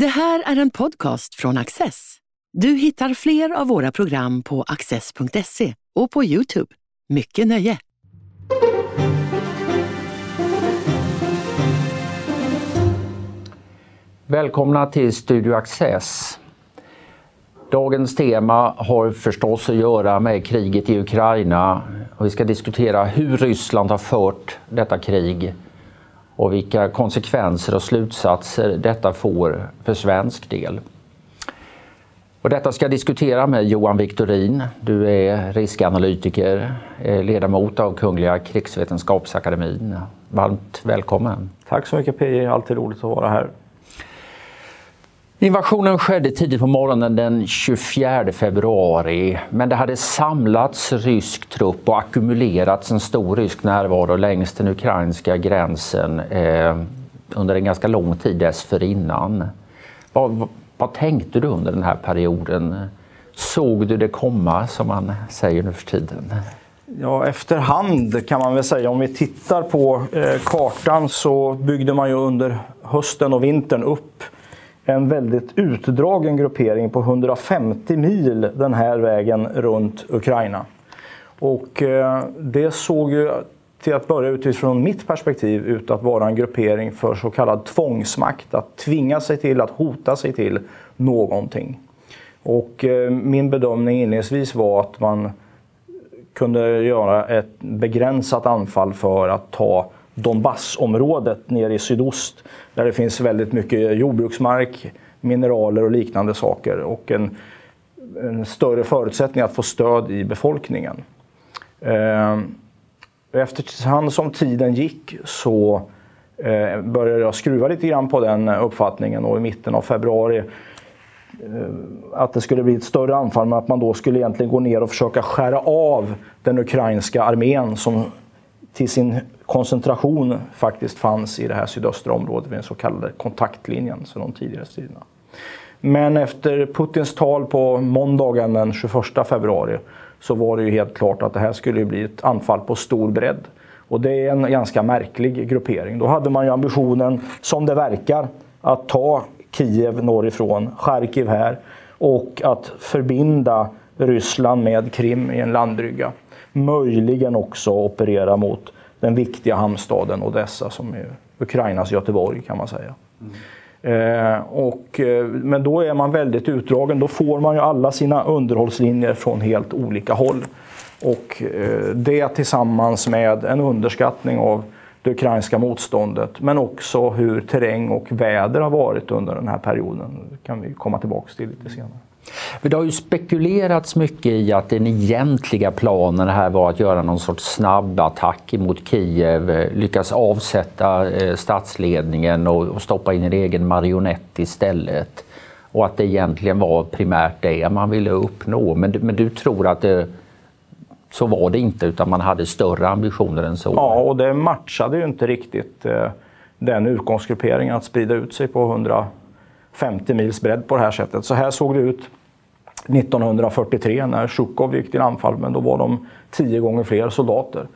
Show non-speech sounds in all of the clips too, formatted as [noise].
Det här är en podcast från Access. Du hittar fler av våra program på access.se och på Youtube. Mycket nöje! Välkomna till Studio Access. Dagens tema har förstås att göra med kriget i Ukraina vi ska diskutera hur Ryssland har fört detta krig och vilka konsekvenser och slutsatser detta får för svensk del. Och detta ska jag diskutera med Johan Victorin. Du är riskanalytiker, eh, ledamot av Kungliga krigsvetenskapsakademin. Varmt välkommen! Tack så mycket PJ, alltid roligt att vara här. Invasionen skedde tidigt på morgonen den 24 februari men det hade samlats rysk trupp och ackumulerats en stor rysk närvaro längs den ukrainska gränsen eh, under en ganska lång tid dessförinnan. Vad, vad tänkte du under den här perioden? Såg du det komma som man säger nu för tiden? Ja, efterhand kan man väl säga. Om vi tittar på eh, kartan så byggde man ju under hösten och vintern upp en väldigt utdragen gruppering på 150 mil den här vägen runt Ukraina. Och eh, det såg ju till att börja utifrån mitt perspektiv ut att vara en gruppering för så kallad tvångsmakt. Att tvinga sig till, att hota sig till någonting. Och eh, min bedömning inledningsvis var att man kunde göra ett begränsat anfall för att ta Donbassområdet nere i sydost där det finns väldigt mycket jordbruksmark, mineraler och liknande saker och en, en större förutsättning att få stöd i befolkningen. Eh, efterhand som tiden gick så eh, började jag skruva lite grann på den uppfattningen och i mitten av februari eh, att det skulle bli ett större anfall men att man då skulle egentligen gå ner och försöka skära av den ukrainska armén som till sin koncentration faktiskt fanns i det här sydöstra området vid den så kallade kontaktlinjen så de tidigare striderna. Men efter Putins tal på måndagen den 21 februari så var det ju helt klart att det här skulle bli ett anfall på stor bredd. Och det är en ganska märklig gruppering. Då hade man ju ambitionen, som det verkar, att ta Kiev norrifrån, Charkiv här och att förbinda Ryssland med Krim i en landbrygga. Möjligen också operera mot den viktiga hamnstaden Odessa som är Ukrainas Göteborg kan man säga. Mm. Eh, och, eh, men då är man väldigt utdragen. Då får man ju alla sina underhållslinjer från helt olika håll. Och eh, det tillsammans med en underskattning av det ukrainska motståndet men också hur terräng och väder har varit under den här perioden. Det kan vi komma tillbaka till lite senare. För det har ju spekulerats mycket i att den egentliga planen här var att göra någon sorts snabb attack mot Kiev, eh, lyckas avsätta eh, statsledningen och stoppa in en egen marionett istället. Och att det egentligen var primärt det man ville uppnå. Men, men du tror att det, så var det inte utan man hade större ambitioner än så? Ja, och det matchade ju inte riktigt eh, den utgångsgrupperingen att sprida ut sig på 150 mils bredd på det här sättet. Så här såg det ut 1943 när Sjukov gick till anfall, men då var de tio gånger fler soldater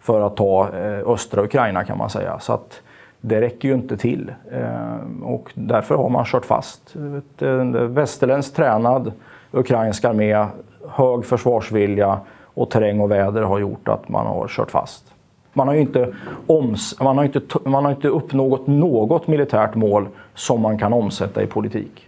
för att ta eh, östra Ukraina kan man säga. Så att det räcker ju inte till eh, och därför har man kört fast. En västerländskt tränad ukrainsk armé, hög försvarsvilja och terräng och väder har gjort att man har kört fast. Man har inte, oms man har inte, man har inte uppnått något militärt mål som man kan omsätta i politik.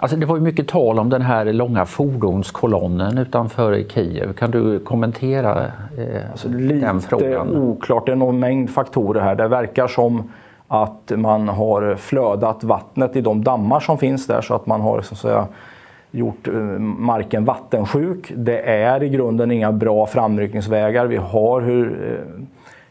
Alltså det var ju mycket tal om den här långa fordonskolonnen utanför Kiev. Kan du kommentera eh, alltså, den frågan? Lite oklart, det är någon mängd faktorer här. Det verkar som att man har flödat vattnet i de dammar som finns där så att man har så att säga, gjort eh, marken vattensjuk. Det är i grunden inga bra framryckningsvägar. Vi har hur, eh,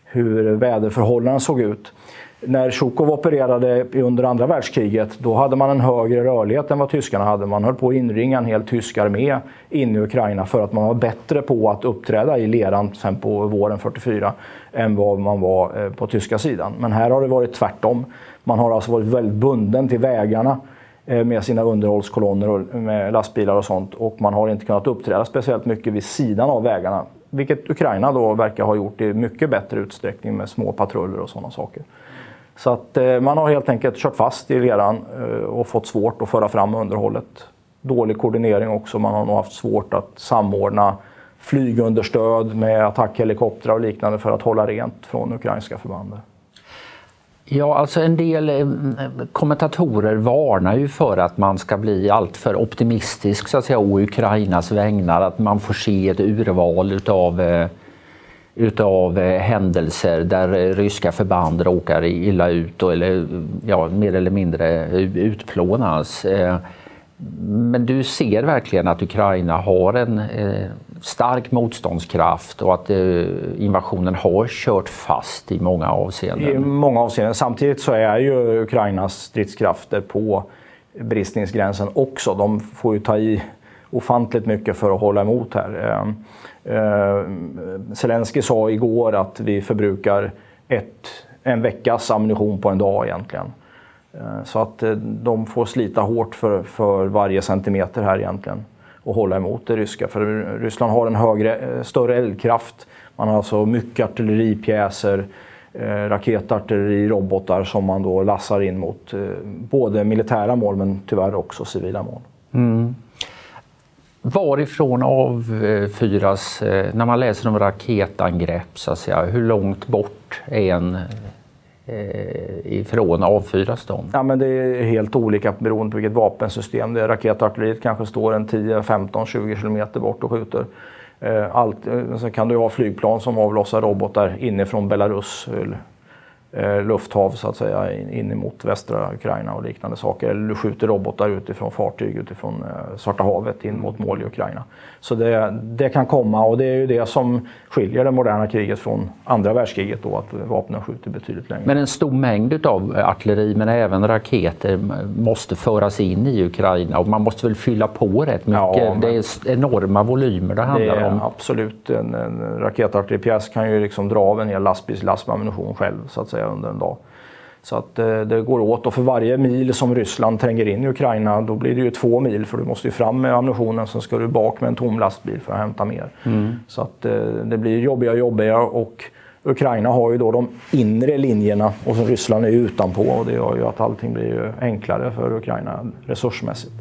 hur väderförhållandena såg ut när Tjukov opererade under andra världskriget, då hade man en högre rörlighet än vad tyskarna hade. Man höll på att inringa en hel tysk armé in i Ukraina för att man var bättre på att uppträda i leran sen på våren 44 än vad man var eh, på tyska sidan. Men här har det varit tvärtom. Man har alltså varit väldigt bunden till vägarna eh, med sina underhållskolonner och eh, med lastbilar och sånt och man har inte kunnat uppträda speciellt mycket vid sidan av vägarna. Vilket Ukraina då verkar ha gjort i mycket bättre utsträckning med små patruller och sådana saker. Så att eh, man har helt enkelt kört fast i leran eh, och fått svårt att föra fram underhållet. Dålig koordinering också. Man har nog haft svårt att samordna flygunderstöd med attackhelikoptrar och liknande för att hålla rent från ukrainska förband. Ja, alltså en del eh, kommentatorer varnar ju för att man ska bli alltför optimistisk så att säga å Ukrainas vägnar, att man får se ett urval utav utav eh, händelser där eh, ryska förband råkar illa ut och, eller ja, mer eller mindre utplånas. Eh, men du ser verkligen att Ukraina har en stark motståndskraft och att invasionen har kört fast i många avseenden. I många avseenden. Samtidigt så är ju Ukrainas stridskrafter på bristningsgränsen också. De får ju ta i ofantligt mycket för att hålla emot här. Ehm, eh, Zelensky sa igår att vi förbrukar ett, en veckas ammunition på en dag egentligen. Ehm, så att eh, de får slita hårt för, för varje centimeter här egentligen och hålla emot det ryska. För Ryssland har en högre, eh, större eldkraft. Man har alltså mycket artilleripjäser, eh, raketartilleri, robotar som man då lassar in mot både militära mål men tyvärr också civila mål. Mm. Varifrån avfyras, eh, eh, när man läser om raketangrepp, så att säga, hur långt bort är en eh, ifrån avfyras de? Ja, men det är helt olika beroende på vilket vapensystem det är. Raketartilleriet kanske står en 10, 15, 20 kilometer bort och skjuter. Allt, sen kan du ha flygplan som avlossar robotar inifrån Belarus Eh, lufthav så att säga in emot västra Ukraina och liknande saker. Eller du skjuter robotar utifrån fartyg utifrån eh, Svarta havet in mot mål i Ukraina. Så det, det, kan komma och det är ju det som skiljer det moderna kriget från andra världskriget då, att vapnen skjuter betydligt längre. Men en stor mängd av artilleri men även raketer måste föras in i Ukraina och man måste väl fylla på rätt mycket. Ja, det är enorma volymer det handlar det är om. Absolut, en, en raketartilleripjäs kan ju liksom dra av en hel lastbilslast med ammunition själv så att säga under en dag. Så att eh, det går åt och för varje mil som Ryssland tränger in i Ukraina då blir det ju två mil för du måste ju fram med ammunitionen sen ska du bak med en tom lastbil för att hämta mer. Mm. Så att eh, det blir jobbigare och jobbigare och Ukraina har ju då de inre linjerna och så Ryssland är utanpå och det gör ju att allting blir enklare för Ukraina resursmässigt.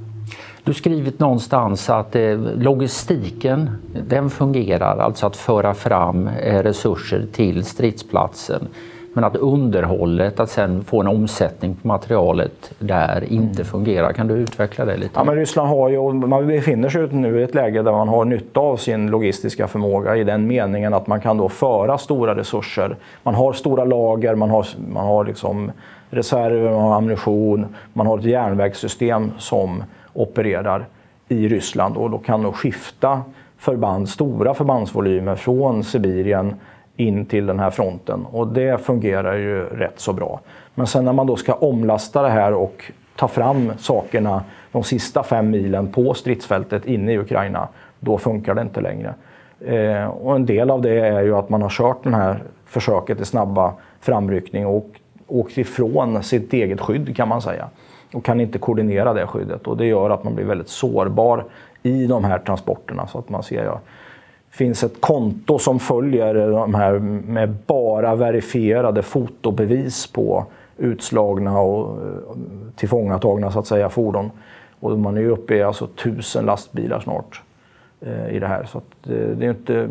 Du har skrivit någonstans att eh, logistiken den fungerar, alltså att föra fram resurser till stridsplatsen. Men att underhållet, att sen få en omsättning på materialet där inte mm. fungerar. Kan du utveckla det lite? Ja, men Ryssland har ju, man befinner sig nu i ett läge där man har nytta av sin logistiska förmåga i den meningen att man kan då föra stora resurser. Man har stora lager, man har, man har liksom reserver, man har ammunition, man har ett järnvägssystem som opererar i Ryssland och då kan då skifta förband, stora förbandsvolymer från Sibirien in till den här fronten och det fungerar ju rätt så bra. Men sen när man då ska omlasta det här och ta fram sakerna de sista fem milen på stridsfältet inne i Ukraina, då funkar det inte längre. Eh, och en del av det är ju att man har kört det här försöket till snabba framryckning och åkt ifrån sitt eget skydd kan man säga. Och kan inte koordinera det skyddet och det gör att man blir väldigt sårbar i de här transporterna. Så att man ser, ja, finns ett konto som följer de här med bara verifierade fotobevis på utslagna och eh, tillfångatagna så att säga, fordon. Och man är ju uppe i alltså tusen lastbilar snart eh, i det här. Så eh, det är inte,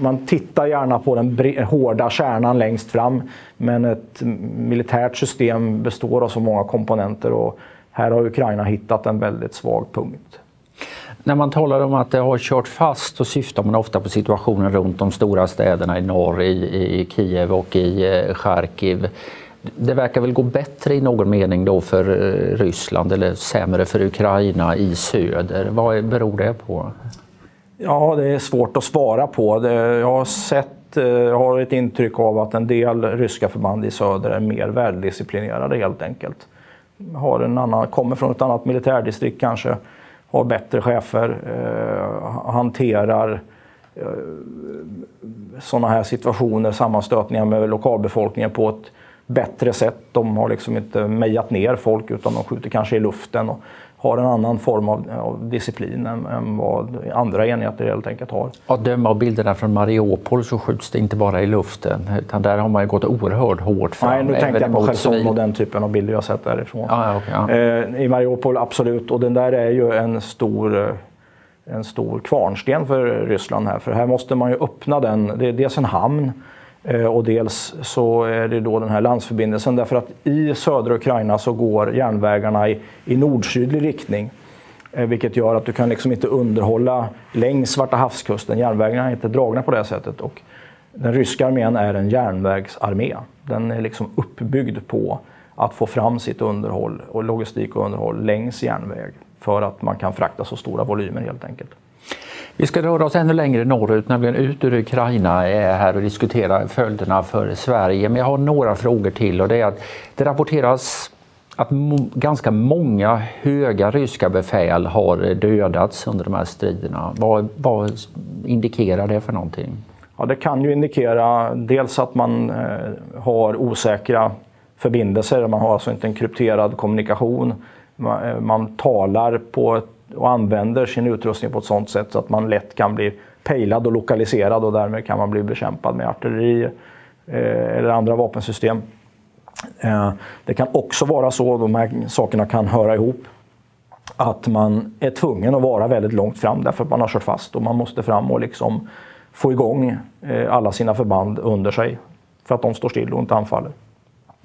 man tittar gärna på den hårda kärnan längst fram men ett militärt system består av så många komponenter och här har Ukraina hittat en väldigt svag punkt. När man talar om att det har kört fast så syftar man ofta på situationen runt de stora städerna i norr, i, i Kiev och i eh, Charkiv. Det verkar väl gå bättre i någon mening då för eh, Ryssland eller sämre för Ukraina i söder. Vad beror det på? Ja, det är svårt att svara på. Jag har sett eh, jag har ett intryck av att en del ryska förband i söder är mer väldisciplinerade helt enkelt. Har en annan, kommer från ett annat militärdistrikt kanske har bättre chefer, eh, hanterar eh, sådana här situationer, sammanstötningar med lokalbefolkningen på ett bättre sätt. De har liksom inte mejat ner folk utan de skjuter kanske i luften och har en annan form av, av disciplin än, än, vad andra enheter helt enkelt har. Att döma av bilderna från Mariupol så skjuts det inte bara i luften utan där har man gått oerhört hårt fram. Nej, nu tänker jag på Cherson och den typen av bilder jag sett därifrån. Ah, okay, ja. eh, I Mariupol absolut och den där är ju en stor eh, en stor kvarnsten för Ryssland här. För här måste man ju öppna den. Det är dels en hamn Eh, och dels så är det då den här landsförbindelsen. Därför att i södra Ukraina så går järnvägarna i, i nord-sydlig riktning. Eh, vilket gör att du kan liksom inte underhålla längs Svarta havskusten. Järnvägarna är inte dragna på det sättet. Och den ryska armén är en järnvägsarmé. Den är liksom uppbyggd på att få fram sitt underhåll och logistik och underhåll längs järnväg för att man kan frakta så stora volymer helt enkelt. Vi ska röra oss ännu längre norrut, nämligen ut ur Ukraina är här och diskutera följderna för Sverige. Men jag har några frågor till och det är att det rapporteras att ganska många höga ryska befäl har dödats under de här striderna. Vad, vad indikerar det för någonting? Ja, det kan ju indikera dels att man eh, har osäkra förbindelser, man har alltså inte en krypterad kommunikation man, eh, man talar på ett, och använder sin utrustning på ett sådant sätt så att man lätt kan bli pejlad och lokaliserad och därmed kan man bli bekämpad med artilleri eh, eller andra vapensystem. Eh, det kan också vara så, de här sakerna kan höra ihop, att man är tvungen att vara väldigt långt fram därför att man har kört fast och man måste fram och liksom få igång eh, alla sina förband under sig för att de står still och inte anfaller.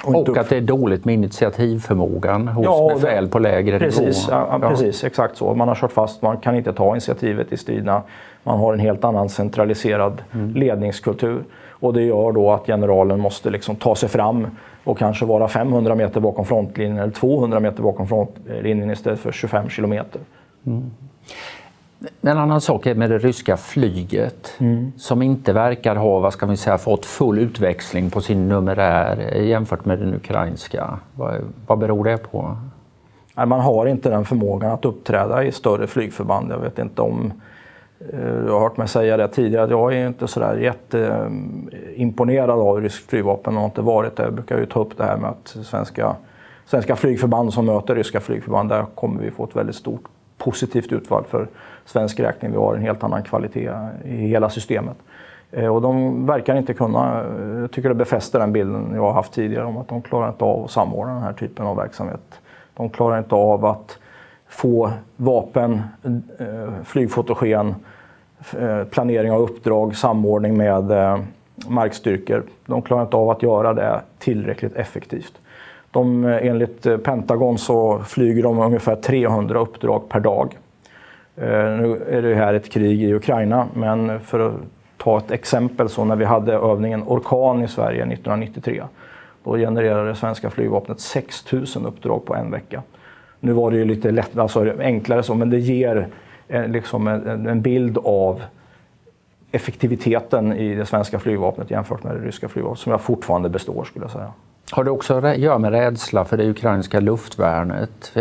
Och, och att det är dåligt med initiativförmågan hos ja, befäl det, på lägre precis, nivå. Ja, precis, exakt så. Man har kört fast, man kan inte ta initiativet i striderna. Man har en helt annan centraliserad mm. ledningskultur. Och det gör då att generalen måste liksom ta sig fram och kanske vara 500 meter bakom frontlinjen eller 200 meter bakom frontlinjen istället för 25 kilometer. Mm. En annan sak är med det ryska flyget mm. som inte verkar ha vad ska vi säga, fått full utväxling på sin numerär jämfört med den ukrainska. Vad, vad beror det på? man har inte den förmågan att uppträda i större flygförband. Jag vet inte om eh, du har hört mig säga det tidigare att jag är inte sådär jätteimponerad av ryskt flygvapen och har inte varit det. Jag brukar ju ta upp det här med att svenska, svenska flygförband som möter ryska flygförband, där kommer vi få ett väldigt stort positivt utfall för svensk räkning. Vi har en helt annan kvalitet i hela systemet. Eh, och de verkar inte kunna, eh, jag tycker det befäster den bilden jag har haft tidigare om att de klarar inte av att samordna den här typen av verksamhet. De klarar inte av att få vapen, eh, flygfotogen, planering av uppdrag, samordning med markstyrkor. De klarar inte av att göra det tillräckligt effektivt. De, eh, enligt eh, Pentagon så flyger de ungefär 300 uppdrag per dag. Eh, nu är det här ett krig i Ukraina, men för att ta ett exempel så när vi hade övningen Orkan i Sverige 1993, då genererade det svenska flygvapnet 6000 uppdrag på en vecka. Nu var det ju lite lätt, alltså enklare så, men det ger liksom en, en bild av effektiviteten i det svenska flygvapnet jämfört med det ryska flygvapnet, som jag fortfarande består skulle jag säga. Har det också att göra med rädsla för det ukrainska luftvärnet?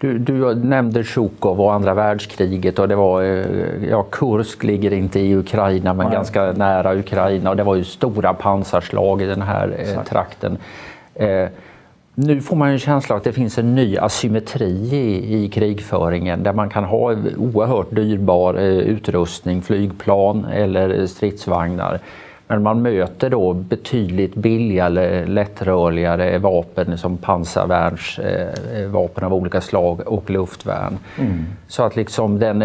Du, du nämnde Sjukov och andra världskriget och det var, eh, ja, Kursk ligger inte i Ukraina men Nej. ganska nära Ukraina och det var ju stora pansarslag i den här eh, trakten. Eh, nu får man en känsla att det finns en ny asymmetri i, i krigföringen där man kan ha oerhört dyrbar eh, utrustning, flygplan eller stridsvagnar men man möter då betydligt billigare, lättrörligare vapen som pansarvärnsvapen av olika slag och luftvärn. Mm. Så att liksom den,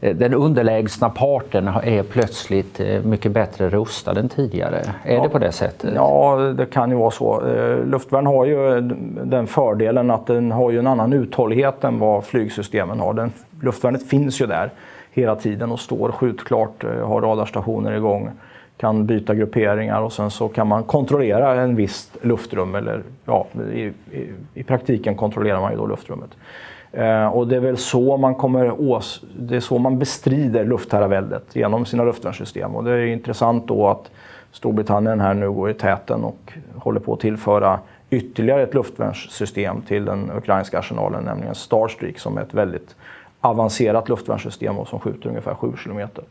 den underlägsna parten är plötsligt eh, mycket bättre rustad än tidigare. Är ja. det på det sättet? Ja, det kan ju vara så. Eh, luftvärn har ju den fördelen att den har ju en annan uthållighet än vad flygsystemen har. Den, luftvärnet finns ju där hela tiden och står skjutklart, eh, har radarstationer igång, kan byta grupperingar och sen så kan man kontrollera en viss luftrum eller ja, i, i, i praktiken kontrollerar man ju då luftrummet. Eh, och det är väl så man kommer ås, det är så man bestrider luftherraväldet genom sina luftvärnssystem och det är intressant då att Storbritannien här nu går i täten och håller på att tillföra ytterligare ett luftvärnssystem till den ukrainska arsenalen, nämligen Starstreak som är ett väldigt avancerat luftvärnssystem och som skjuter ungefär 7 kilometer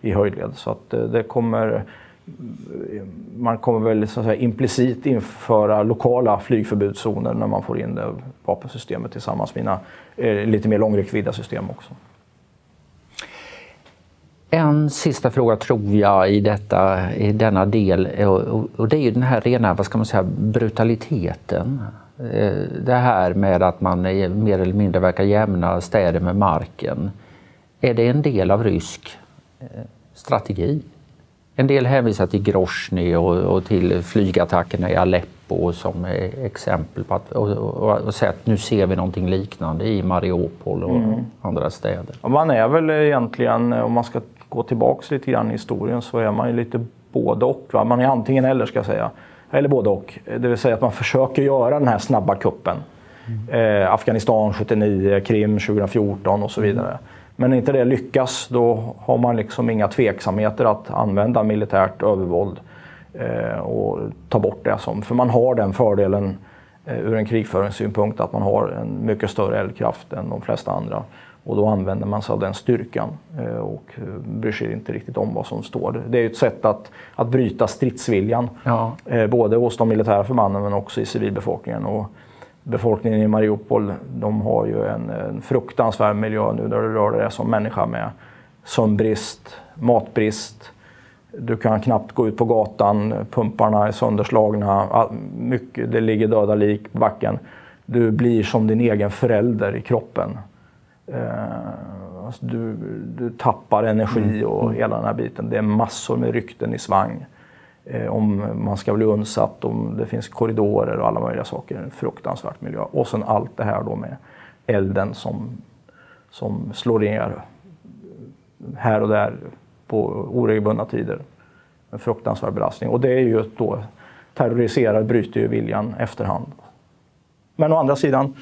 i höjdled. Så att eh, det kommer eh, man kommer väl så att säga, implicit införa lokala flygförbudszoner när man får in det vapensystemet tillsammans med mina eh, lite mer långräckvidda system också. En sista fråga tror jag i, detta, i denna del och det är ju den här rena vad ska man säga, brutaliteten. Eh, det här med att man mer eller mindre verkar jämna städer med marken. Är det en del av rysk eh, strategi? En del hänvisar till Grozny och, och till flygattackerna i Aleppo som exempel på att och, och, och att nu ser vi någonting liknande i Mariupol och mm. andra städer. Man är väl egentligen, om man ska gå tillbaks lite grann i historien, så är man ju lite både och. Va? Man är antingen eller ska jag säga. Eller både och. Det vill säga att man försöker göra den här snabba kuppen. Mm. Eh, Afghanistan 79, Krim 2014 och så vidare. Men när inte det lyckas då har man liksom inga tveksamheter att använda militärt övervåld eh, och ta bort det som. För man har den fördelen eh, ur en krigföringssynpunkt att man har en mycket större eldkraft än de flesta andra. Och då använder man sig av den styrkan eh, och bryr sig inte riktigt om vad som står. Det är ett sätt att, att bryta stridsviljan. Ja. Både hos de militära förbanden men också i civilbefolkningen. Och befolkningen i Mariupol de har ju en, en fruktansvärd miljö nu där du rör dig som människa med sömnbrist, matbrist. Du kan knappt gå ut på gatan, pumparna är sönderslagna, mycket, det ligger döda lik på backen. Du blir som din egen förälder i kroppen. Eh, alltså du, du tappar energi mm. och mm. hela den här biten. Det är massor med rykten i svang. Eh, om man ska bli undsatt, om det finns korridorer och alla möjliga saker. En fruktansvärt miljö. Och sen allt det här då med elden som, som slår ner här och där på oregelbundna tider. En fruktansvärd belastning. Och det är ju då terroriserar, bryter ju viljan efterhand. Men å andra sidan,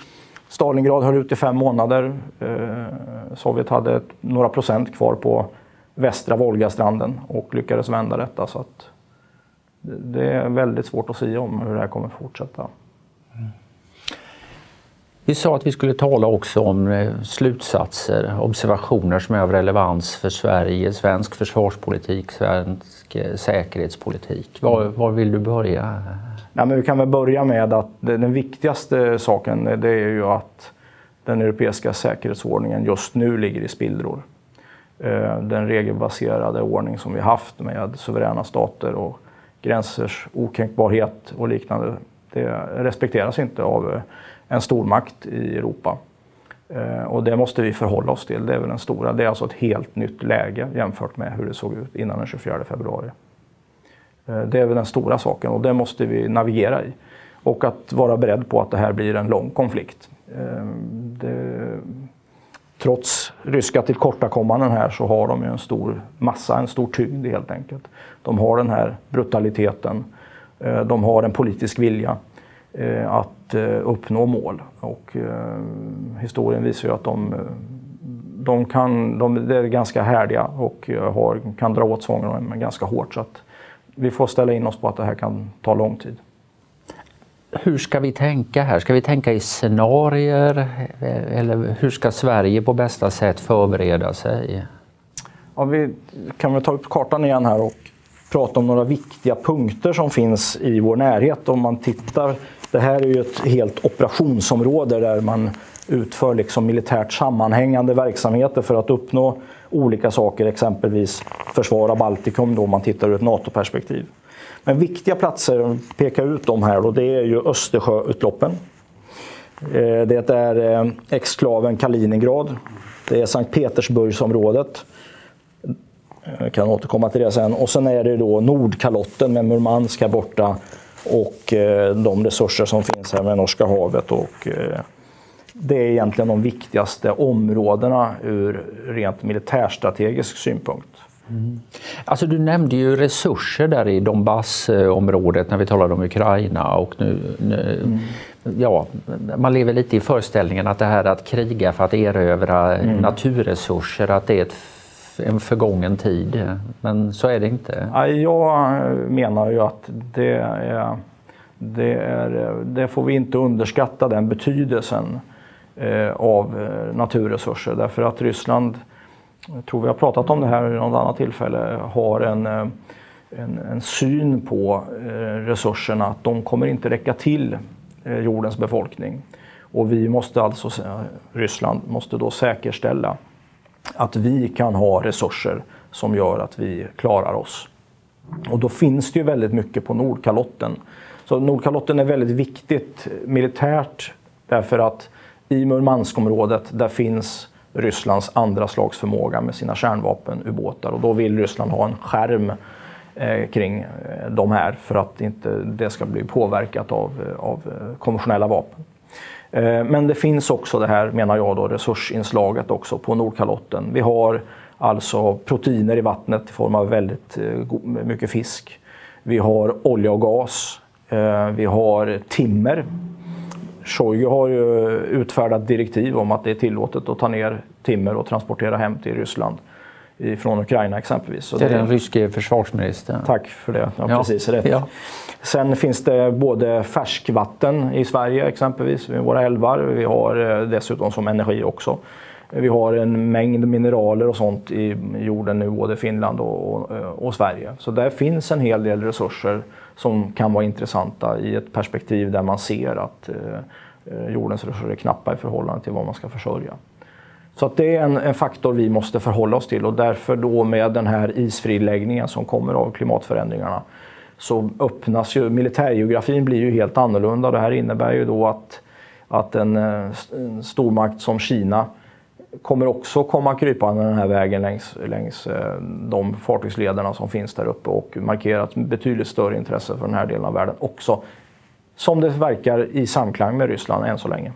Stalingrad höll ut i fem månader. Eh, Sovjet hade några procent kvar på västra Volgastranden och lyckades vända detta. Så att det är väldigt svårt att säga om hur det här kommer fortsätta. Vi sa att vi skulle tala också om eh, slutsatser, observationer som är av relevans för Sverige, svensk försvarspolitik, svensk eh, säkerhetspolitik. Var, var vill du börja? Nej, men vi kan väl börja med att den viktigaste saken eh, det är ju att den europeiska säkerhetsordningen just nu ligger i spillror. Den regelbaserade ordning som vi haft med suveräna stater och gränsers okränkbarhet och liknande. Det respekteras inte av en stormakt i Europa. Eh, och det måste vi förhålla oss till. Det är väl den stora. Det är alltså ett helt nytt läge jämfört med hur det såg ut innan den 24 februari. Eh, det är väl den stora saken och det måste vi navigera i. Och att vara beredd på att det här blir en lång konflikt. Eh, det, trots ryska tillkortakommanden här så har de ju en stor massa, en stor tyngd helt enkelt. De har den här brutaliteten. De har en politisk vilja att att eh, uppnå mål. Och historien visar ju att de, de, kan, de är ganska härdiga och har, kan dra åt svångremmen ganska hårt. Så att vi får ställa in oss på att det här kan ta lång tid hur ska vi tänka här? Ska vi tänka i scenarier eller hur ska Sverige på bästa sätt förbereda sig? Ja, vi kan väl ta upp kartan igen här och prata om några viktiga punkter som finns i vår närhet. Om man tittar, det här är ju ett helt operationsområde där man utför liksom militärt sammanhängande verksamheter för att uppnå olika saker, exempelvis försvara Baltikum då, om man tittar ur ett NATO-perspektiv. Men viktiga platser, att peka ut dem här, då, det är ju Östersjöutloppen. Eh, det är eh, exklaven Kaliningrad. Det är Sankt Petersburgsområdet. Eh, jag kan återkomma till det sen. Och sen är det då Nordkalotten med Murmansk här borta och de resurser som finns här med Norska havet. Och det är egentligen de viktigaste områdena ur rent militärstrategisk synpunkt. Mm. Alltså du nämnde ju resurser där i Donbassområdet när vi talade om Ukraina och nu, nu mm. ja, man lever lite i föreställningen att det här att kriga för att erövra mm. naturresurser, att det är ett, en förgången tid. Men så är det inte. Jag menar ju att det är, det, är, det får vi inte underskatta den betydelsen eh, av eh, naturresurser därför att Ryssland jag tror vi har pratat om det här vid något annat tillfälle, har en, eh, en, en syn på resurserna att de kommer inte räcka till jordens befolkning. Och vi måste alltså, Ryssland måste då säkerställa att vi kan ha resurser som gör att vi klarar oss. Och då finns det ju väldigt mycket på Nordkalotten. Så Nordkalotten är väldigt viktigt militärt därför att i Murmanskområdet där finns Rysslands andra slags förmåga med sina kärnvapenubåtar och då vill Ryssland ha en skärm eh, kring eh, de här för att inte det ska bli påverkat av, eh, av konventionella vapen. Eh, men det finns också det här, menar jag, då, resursinslaget också på Nordkalotten. Vi har alltså proteiner i vattnet i form av väldigt eh, mycket fisk. Vi har olja och gas. Eh, vi har timmer Shoigu har ju utfärdat direktiv om att det är tillåtet att ta ner timmer och transportera hem till Ryssland från Ukraina exempelvis. Så det är den ryske försvarsministern. Tack för det, ja, ja. precis rätt. Ja. Sen finns det både färskvatten i Sverige exempelvis, vid våra älvar. Vi har eh, dessutom som energi också. Vi har en mängd mineraler och sånt i jorden nu, både Finland och, och, och Sverige. Så där finns en hel del resurser som kan vara intressanta i ett perspektiv där man ser att eh, jordens resurser är knappa i förhållande till vad man ska försörja. Så att det är en, en, faktor vi måste förhålla oss till och därför då med den här isfriläggningen som kommer av klimatförändringarna så öppnas ju, militärgeografin blir ju helt annorlunda. Det här innebär ju då att, att en, eh, en stormakt som Kina kommer också komma krypande den här vägen längs, längs eh, de fartygslederna som finns där uppe och markera ett betydligt större intresse för den här delen av världen också. Som det verkar i samklang med Ryssland än så länge.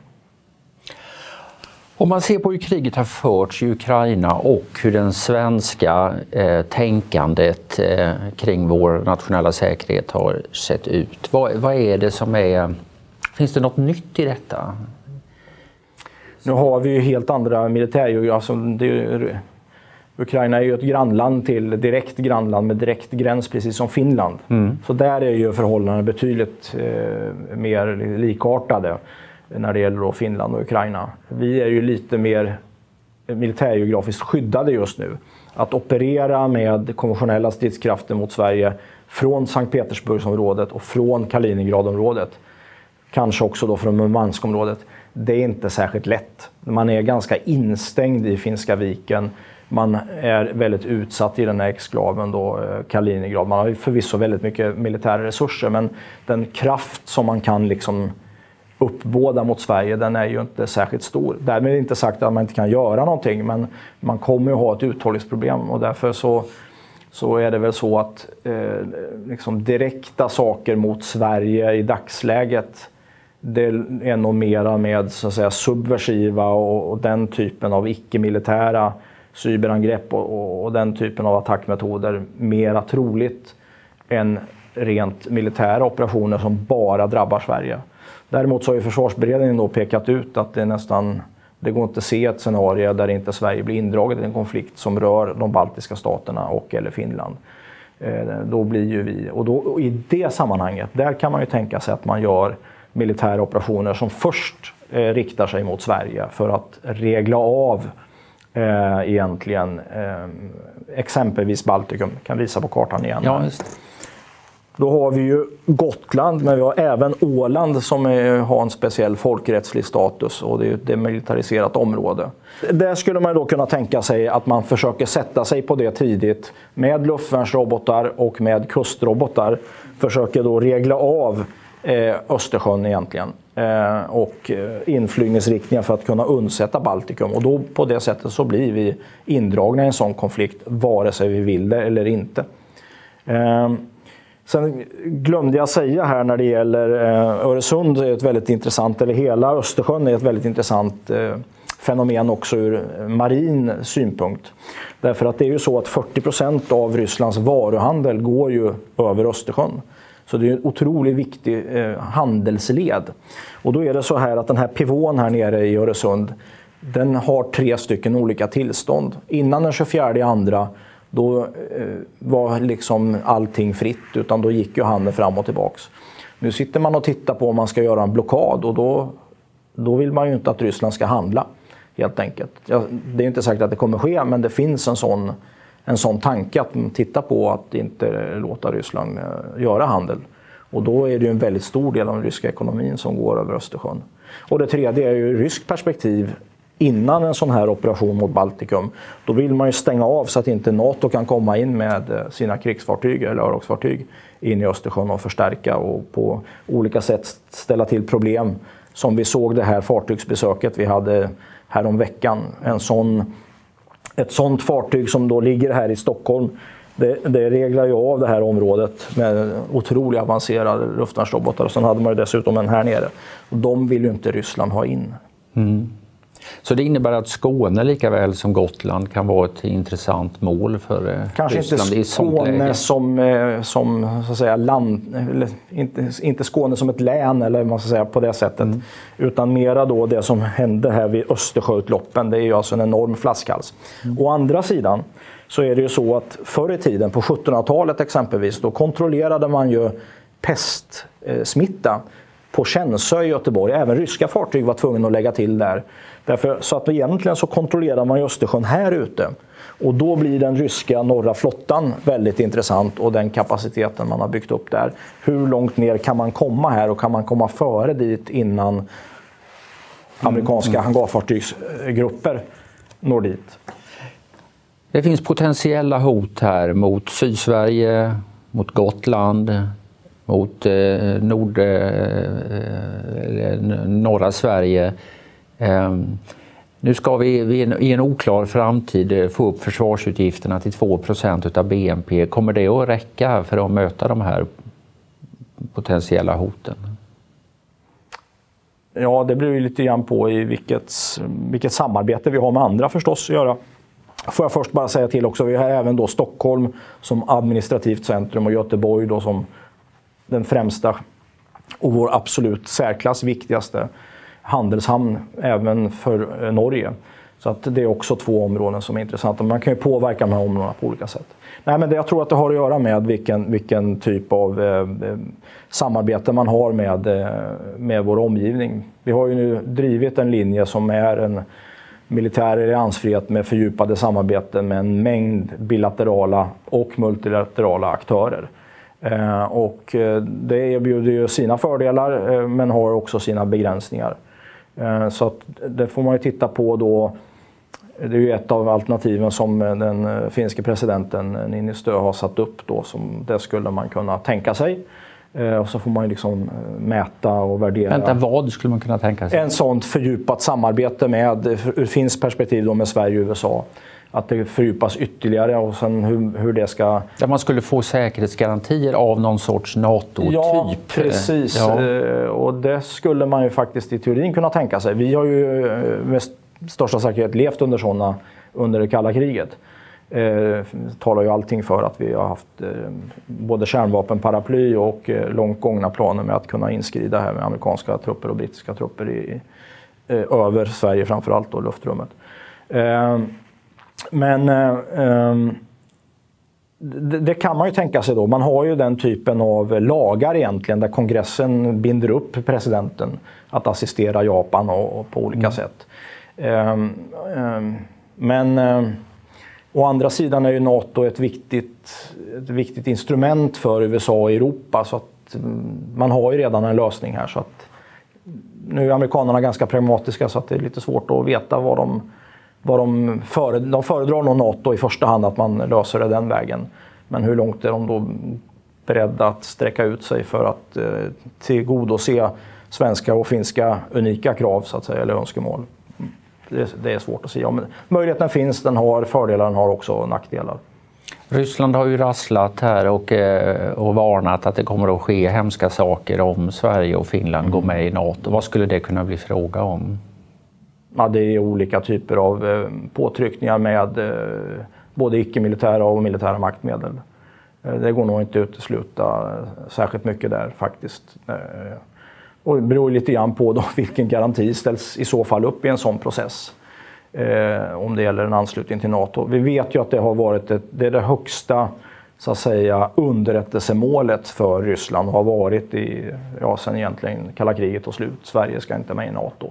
Om man ser på hur kriget har förts i Ukraina och hur den svenska eh, tänkandet eh, kring vår nationella säkerhet har sett ut. Vad, vad är det som är... Finns det något nytt i detta? Nu har vi ju helt andra militärgeografier. Alltså Ukraina är ju ett grannland till direkt grannland med direkt gräns, precis som Finland. Mm. Så där är ju förhållandena betydligt eh, mer likartade när det gäller då Finland och Ukraina. Vi är ju lite mer militärgeografiskt skyddade just nu. Att operera med konventionella stridskrafter mot Sverige från Sankt Petersburgsområdet och från Kaliningradområdet, kanske också då från Murmanskområdet, det är inte särskilt lätt. Man är ganska instängd i Finska viken. Man är väldigt utsatt i den här exklaven då, eh, Kaliningrad. Man har förvisso väldigt mycket militära resurser men den kraft som man kan liksom uppbåda mot Sverige, den är ju inte särskilt stor. Därmed är det inte sagt att man inte kan göra någonting, men man kommer att ha ett uthållighetsproblem och därför så, så är det väl så att eh, liksom direkta saker mot Sverige i dagsläget det är nog mera med så att säga, subversiva och, och den typen av icke-militära cyberangrepp och, och, och, den typen av attackmetoder mera troligt än rent militära operationer som bara drabbar Sverige. Däremot så har ju försvarsberedningen då pekat ut att det nästan det går inte att se ett scenario där inte Sverige blir indraget i en konflikt som rör de baltiska staterna och eller Finland. Eh, då blir ju vi, och, då, och i det sammanhanget, där kan man ju tänka sig att man gör militära operationer som först eh, riktar sig mot Sverige för att regla av eh, egentligen eh, exempelvis Baltikum. Jag kan visa på kartan igen. Ja. Då har vi ju Gotland, men vi har även Åland som är, har en speciell folkrättslig status och det är ett demilitariserat område. Där skulle man då kunna tänka sig att man försöker sätta sig på det tidigt med luftvärnsrobotar och med kustrobotar. Försöker då regla av eh, Östersjön egentligen. Eh, och eh, inflygningsriktningar för att kunna undsätta Baltikum. Och då på det sättet så blir vi indragna i en sån konflikt vare sig vi vill det eller inte. Eh, sen glömde jag säga här när det gäller eh, Öresund är ett väldigt intressant, eller hela Östersjön är ett väldigt intressant eh, fenomen också ur marin synpunkt. Därför att det är ju så att 40 procent av Rysslands varuhandel går ju över Östersjön. Så det är en otroligt viktig eh, handelsled. Och då är det så här att den här pivån här nere i Öresund, den har tre stycken olika tillstånd. Innan den 24 andra då eh, var liksom allting fritt, utan då gick ju handeln fram och tillbaks. Nu sitter man och tittar på om man ska göra en blockad och då, då vill man ju inte att Ryssland ska handla. Helt enkelt. Ja, det är inte säkert att det kommer ske, men det finns en sån en sån tanke att titta på att inte låta Ryssland eh, göra handel. Och då är det ju en väldigt stor del av den ryska ekonomin som går över Östersjön. Och det tredje är ju ryskt perspektiv innan en sån här operation mot Baltikum. Då vill man ju stänga av så att inte NATO kan komma in med eh, sina krigsfartyg eller örlogsfartyg in i Östersjön och förstärka och på olika sätt ställa till problem. Som vi såg det här fartygsbesöket vi hade härom veckan. En sån, ett sånt fartyg som då ligger här i Stockholm det, det reglar ju av det här området med otroligt avancerade luftvärnsrobotar. Och sen hade man ju dessutom en här nere. De vill ju inte Ryssland ha in. Mm. Så det innebär att Skåne lika väl som Gotland kan vara ett intressant mål för eh, Kanske Ryssland inte Skåne som, eh, som så att säga, land, inte, inte Skåne som ett län eller man ska säga på det sättet. Mm. Utan mera då det som hände här vid Östersjöutloppen. Det är ju alltså en enorm flaskhals. Mm. Å andra sidan så är det ju så att förr i tiden, på 1700-talet exempelvis, då kontrollerade man ju pestsmitta på Känsö i Göteborg. Även ryska fartyg var tvungna att lägga till där. Därför, så att egentligen så kontrollerar man Östersjön här ute. Och då blir den ryska norra flottan väldigt intressant och den kapaciteten man har byggt upp där. Hur långt ner kan man komma här och kan man komma före dit innan amerikanska mm. hangarfartygsgrupper når dit? Det finns potentiella hot här mot Sydsverige, mot Gotland, mot eh, nord, eh, eh norra Sverige. Eh, nu ska vi i en oklar framtid eh, få upp försvarsutgifterna till 2% av BNP. Kommer det att räcka för att möta de här potentiella hoten? Ja, det beror ju lite grann på i vilket, vilket samarbete vi har med andra förstås att göra. Får jag först bara säga till också, vi har även då Stockholm som administrativt centrum och Göteborg då som den främsta och vår absolut särklass viktigaste handelshamn även för eh, Norge. Så att det är också två områden som är intressanta. Man kan ju påverka de här områdena på olika sätt. Nej, men det, jag tror att det har att göra med vilken, vilken typ av eh, eh samarbete man har med, eh, med vår omgivning. Vi har ju nu drivit en linje som är en militär alliansfrihet med fördjupade samarbeten med en mängd bilaterala och multilaterala aktörer. Eh, och eh, det erbjuder ju sina fördelar eh, men har också sina begränsningar. Så att det får man ju titta på då. Det är ju ett av alternativen som den finske presidenten Niinistö har satt upp då som det skulle man kunna tänka sig. Och så får man liksom mäta och värdera. Vänta, vad skulle man kunna tänka sig? En sånt fördjupat samarbete med, ur finskt perspektiv då med Sverige och USA att det fördjupas ytterligare och sen hur, hur det ska... Där man skulle få säkerhetsgarantier av någon sorts NATO-typ? Ja, precis. Ja. Eh, och det skulle man ju faktiskt i teorin kunna tänka sig. Vi har ju eh, med största säkerhet levt under sådana under det kalla kriget. Eh, talar ju allting för att vi har haft eh, både kärnvapenparaply och eh, långt gångna planer med att kunna inskrida här med amerikanska trupper och brittiska trupper i, eh, över Sverige framförallt och luftrummet. Men eh, ehm, det, det, kan man ju tänka sig då. Man har ju den typen av lagar egentligen där kongressen binder upp presidenten att assistera Japan och, och på olika mm. sätt. Um, um, men å andra sidan är ju NATO ett viktigt, ett viktigt instrument för USA och Europa. Så att mm, man har ju redan en lösning här. Så att, nu är amerikanerna ganska pragmatiska så att det är lite svårt att veta vad de vad de, före, de föredrar nog NATO i första hand, att man löser det den vägen. Men hur långt är de då beredda att sträcka ut sig för att eh, tillgodose svenska och finska unika krav så att säga, eller önskemål? Det, det är svårt att säga. Men möjligheten finns, den har fördelar, den har också nackdelar. Ryssland har ju rasslat här och, eh, och varnat att det kommer att ske hemska saker om Sverige och Finland mm. går med i NATO. Vad skulle det kunna bli fråga om? Ja, det är olika typer av eh, påtryckningar med eh, både icke-militära och militära maktmedel. Eh, det går nog inte att utesluta särskilt mycket där faktiskt. Och det beror lite grann på då [laughs] vilken garanti ställs i så fall upp i en sån process. om det gäller en anslutning till NATO. Vi vet ju att det har varit ett, det, är det högsta så att säga, underrättelsemålet för Ryssland har varit i, ja, sen egentligen kalla kriget och slut. Sverige ska inte med i NATO.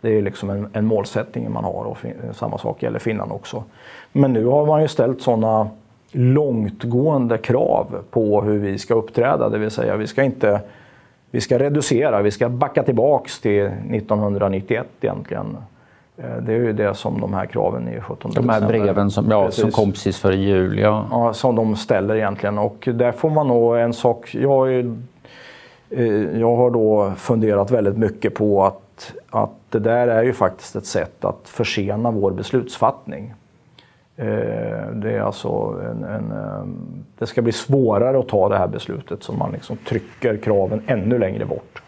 Det är liksom en, en målsättning man har och samma sak gäller Finland också. Men nu har man ju ställt sådana långtgående krav på hur vi ska uppträda, det vill säga vi ska inte vi ska reducera, vi ska backa tillbaks till 1991 egentligen. Eh, det är ju det som de här kraven i 17 De här breven som, ja, som kom precis före jul. Ja. ja, som de ställer egentligen. Och där får man nog en sak. Jag, är, eh, jag har då funderat väldigt mycket på att, att det där är ju faktiskt ett sätt att försena vår beslutsfattning. Eh, det är alltså en, en, det ska bli svårare att ta det här beslutet så man liksom trycker kraven ännu längre bort.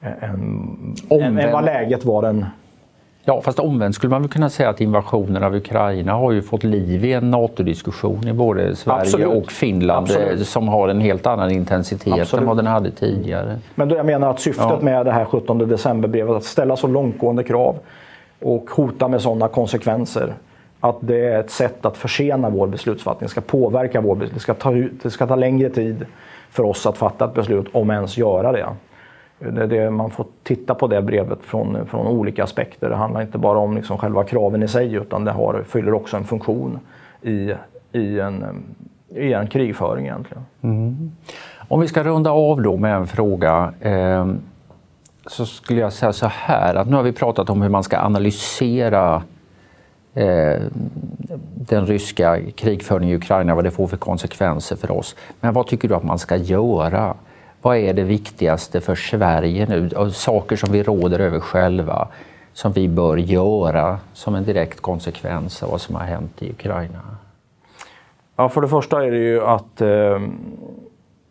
Än, än vad läget var den Ja, fast omvänt skulle man väl kunna säga att invasionen av Ukraina har ju fått liv i en NATO-diskussion i både Sverige Absolut. och Finland eh, Absolut. som har en helt annan intensitet Absolut. än vad den hade tidigare. Men då jag menar att syftet ja. med det här 17 december-brevet att ställa så långtgående krav och hota med sådana konsekvenser att det är ett sätt att försena vår beslutsfattning, ska påverka vår beslut. Det ska ta, det ska ta längre tid för oss att fatta ett beslut, om ens göra det. Det, det, man får titta på det brevet från, från olika aspekter. Det handlar inte bara om liksom själva kraven i sig utan det har, fyller också en funktion i, i, en, i en krigföring egentligen. Mm. Om vi ska runda av då med en fråga eh, så skulle jag säga så här att nu har vi pratat om hur man ska analysera eh, den ryska krigföringen i Ukraina, vad det får för konsekvenser för oss. Men vad tycker du att man ska göra? Vad är det viktigaste för Sverige nu? Saker som vi råder över själva, som vi bör göra som en direkt konsekvens av vad som har hänt i Ukraina? Ja, för det första är det ju att, eh,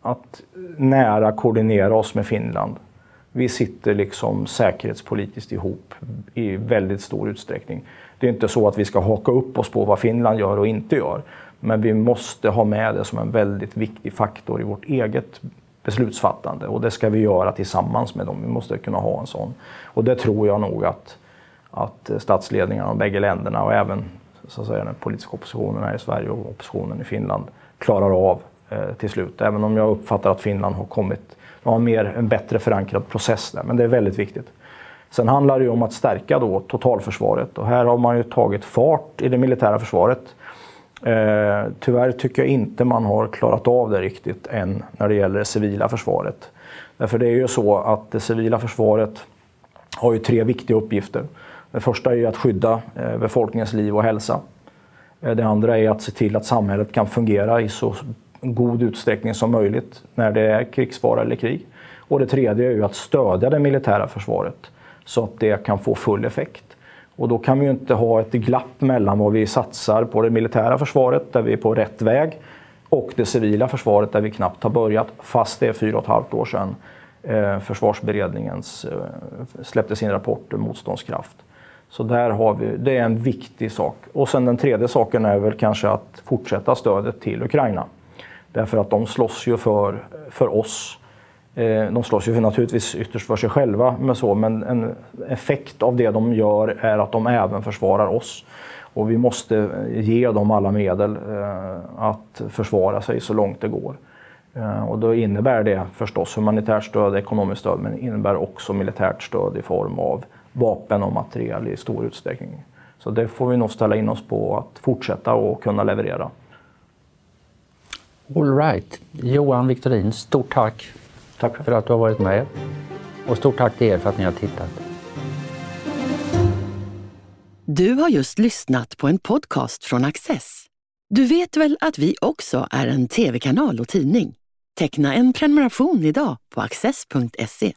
att nära koordinera oss med Finland. Vi sitter liksom säkerhetspolitiskt ihop i väldigt stor utsträckning. Det är inte så att vi ska haka upp oss på vad Finland gör och inte gör. Men vi måste ha med det som en väldigt viktig faktor i vårt eget beslutsfattande och det ska vi göra tillsammans med dem. Vi måste kunna ha en sån. Och det tror jag nog att, att statsledningarna av bägge länderna och även så att säga, den politiska oppositionen här i Sverige och oppositionen i Finland klarar av eh, till slut. Även om jag uppfattar att Finland har kommit, har mer, en bättre förankrad process där. Men det är väldigt viktigt. Sen handlar det ju om att stärka då totalförsvaret och här har man ju tagit fart i det militära försvaret. Eh, tyvärr tycker jag inte man har klarat av det riktigt än när det gäller det civila försvaret. Därför det är ju så att det civila försvaret har ju tre viktiga uppgifter. Det första är ju att skydda eh, befolkningens liv och hälsa. Eh, det andra är att se till att samhället kan fungera i så god utsträckning som möjligt när det är krigsfara eller krig. Och det tredje är ju att stödja det militära försvaret så att det kan få full effekt. Och då kan vi ju inte ha ett glapp mellan vad vi satsar på det militära försvaret, där vi är på rätt väg, och det civila försvaret, där vi knappt har börjat, fast det är fyra och ett halvt år sedan eh, försvarsberedningens eh, släppte sin rapport Motståndskraft. Så där har vi, det är en viktig sak. Och sen den tredje saken är väl kanske att fortsätta stödet till Ukraina. Därför att de slåss ju för, för oss Eh, de slåss ju naturligtvis ytterst för sig själva, med så, men en effekt av det de gör är att de även försvarar oss. Och vi måste ge dem alla medel eh, att försvara sig så långt det går. Eh, och då innebär det förstås humanitärt stöd, ekonomiskt stöd, men innebär också militärt stöd i form av vapen och material i stor utsträckning. Så det får vi nog ställa in oss på att fortsätta och kunna leverera. All right. Johan Victorin, stort tack Tack för att du har varit med. Och stort tack till er för att ni har tittat. Du har just lyssnat på en podcast från Access. Du vet väl att vi också är en tv-kanal och tidning? Teckna en prenumeration idag på access.se.